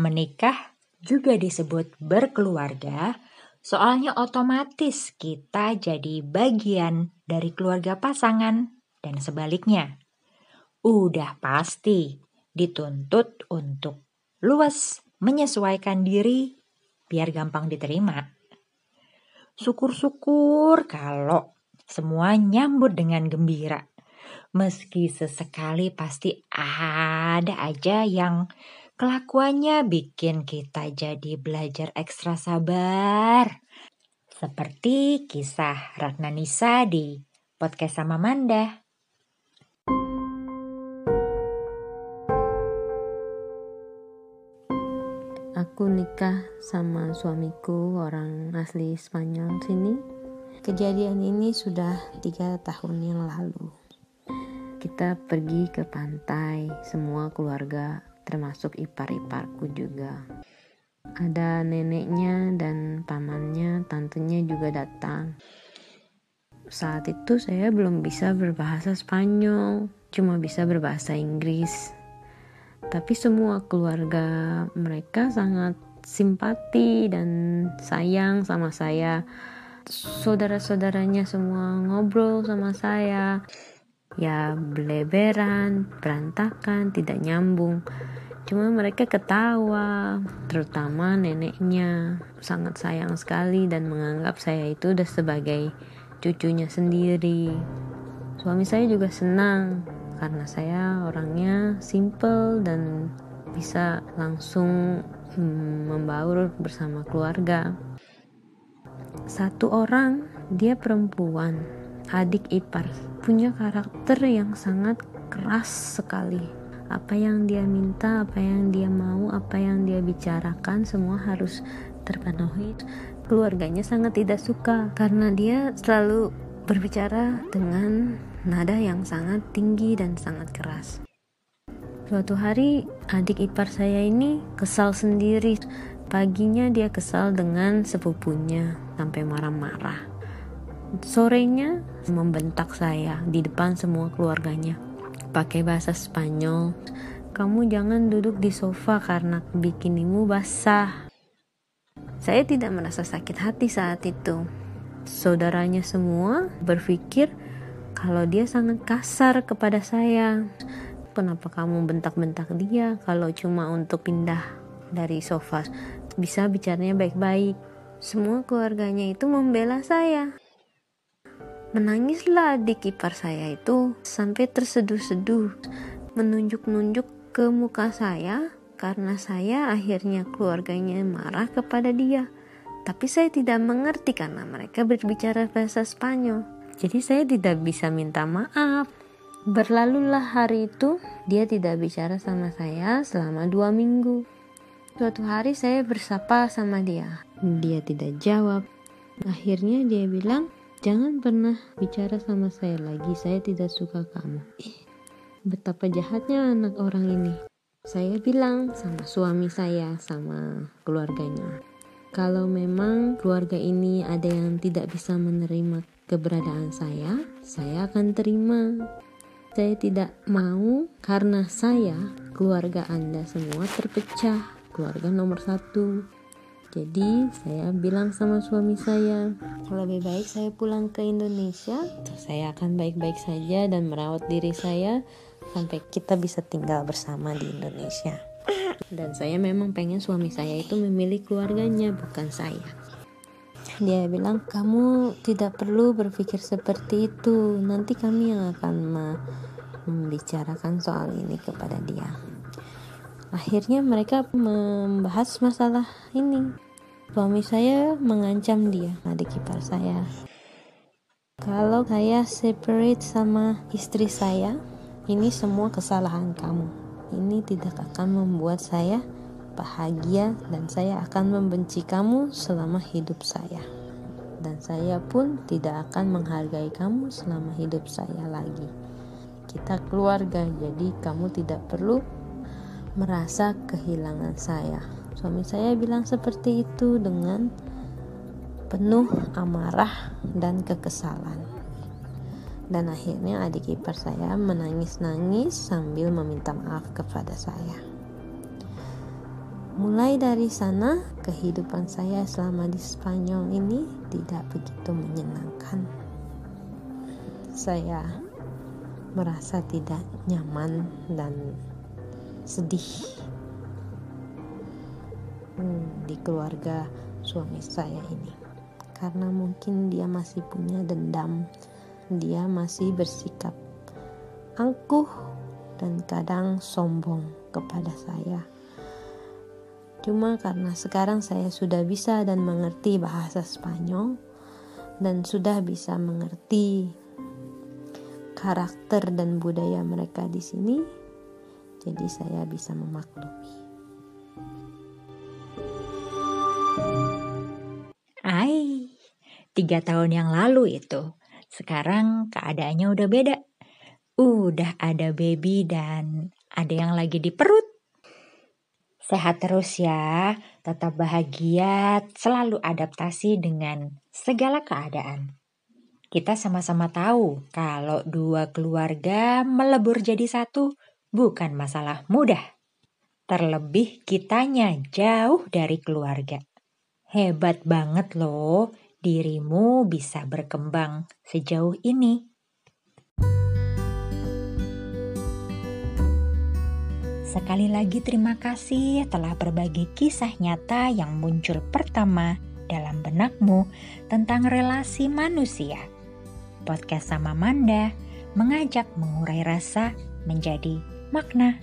Menikah juga disebut berkeluarga, soalnya otomatis kita jadi bagian dari keluarga pasangan dan sebaliknya. Udah pasti dituntut untuk luas menyesuaikan diri biar gampang diterima. Syukur-syukur kalau semua nyambut dengan gembira. Meski sesekali pasti ada aja yang kelakuannya bikin kita jadi belajar ekstra sabar. Seperti kisah Ratna Nisa di podcast sama Manda. Aku nikah sama suamiku orang asli Spanyol sini Kejadian ini sudah tiga tahun yang lalu. Kita pergi ke pantai, semua keluarga, termasuk ipar-iparku juga. Ada neneknya dan pamannya, tantenya juga datang. Saat itu saya belum bisa berbahasa Spanyol, cuma bisa berbahasa Inggris. Tapi semua keluarga mereka sangat simpati dan sayang sama saya saudara-saudaranya semua ngobrol sama saya ya beleberan berantakan tidak nyambung. Cuma mereka ketawa terutama neneknya. Sangat sayang sekali dan menganggap saya itu udah sebagai cucunya sendiri. Suami saya juga senang karena saya orangnya simple dan bisa langsung hmm, membaur bersama keluarga. Satu orang dia perempuan adik ipar punya karakter yang sangat keras sekali. Apa yang dia minta apa yang dia mau apa yang dia bicarakan semua harus terpenuhi. Keluarganya sangat tidak suka karena dia selalu berbicara dengan nada yang sangat tinggi dan sangat keras. Suatu hari adik ipar saya ini kesal sendiri. Paginya dia kesal dengan sepupunya sampai marah-marah. Sorenya membentak saya di depan semua keluarganya. Pakai bahasa Spanyol, kamu jangan duduk di sofa karena bikinimu basah. Saya tidak merasa sakit hati saat itu. Saudaranya semua berpikir kalau dia sangat kasar kepada saya. Kenapa kamu bentak-bentak dia kalau cuma untuk pindah dari sofa? bisa bicaranya baik-baik. Semua keluarganya itu membela saya. Menangislah adik ipar saya itu sampai terseduh-seduh, menunjuk-nunjuk ke muka saya karena saya akhirnya keluarganya marah kepada dia. Tapi saya tidak mengerti karena mereka berbicara bahasa Spanyol. Jadi saya tidak bisa minta maaf. Berlalulah hari itu, dia tidak bicara sama saya selama dua minggu. Suatu hari saya bersapa sama dia. Dia tidak jawab. Akhirnya dia bilang, jangan pernah bicara sama saya lagi. Saya tidak suka kamu. Eh, betapa jahatnya anak orang ini. Saya bilang sama suami saya, sama keluarganya. Kalau memang keluarga ini ada yang tidak bisa menerima keberadaan saya, saya akan terima. Saya tidak mau karena saya, keluarga Anda semua terpecah keluarga nomor satu jadi saya bilang sama suami saya kalau lebih baik saya pulang ke Indonesia saya akan baik-baik saja dan merawat diri saya sampai kita bisa tinggal bersama di Indonesia. Dan saya memang pengen suami saya itu memilih keluarganya bukan saya. Dia bilang kamu tidak perlu berpikir seperti itu. Nanti kami yang akan membicarakan soal ini kepada dia Akhirnya mereka membahas masalah ini. Suami saya mengancam dia, adik ipar saya. Kalau saya separate sama istri saya, ini semua kesalahan kamu. Ini tidak akan membuat saya bahagia dan saya akan membenci kamu selama hidup saya. Dan saya pun tidak akan menghargai kamu selama hidup saya lagi. Kita keluarga, jadi kamu tidak perlu merasa kehilangan saya. Suami saya bilang seperti itu dengan penuh amarah dan kekesalan. Dan akhirnya adik ipar saya menangis-nangis sambil meminta maaf kepada saya. mulai dari sana kehidupan saya selama di Spanyol ini tidak begitu menyenangkan saya merasa tidak nyaman dan sedih. Hmm, di keluarga suami saya ini. Karena mungkin dia masih punya dendam. Dia masih bersikap angkuh dan kadang sombong kepada saya. Cuma karena sekarang saya sudah bisa dan mengerti bahasa Spanyol dan sudah bisa mengerti karakter dan budaya mereka di sini jadi saya bisa memaklumi tiga tahun yang lalu itu. Sekarang keadaannya udah beda. Udah ada baby dan ada yang lagi di perut. Sehat terus ya, tetap bahagia, selalu adaptasi dengan segala keadaan. Kita sama-sama tahu kalau dua keluarga melebur jadi satu bukan masalah mudah. Terlebih kitanya jauh dari keluarga. Hebat banget loh dirimu bisa berkembang sejauh ini. Sekali lagi terima kasih telah berbagi kisah nyata yang muncul pertama dalam benakmu tentang relasi manusia. Podcast sama Manda mengajak mengurai rasa menjadi Magna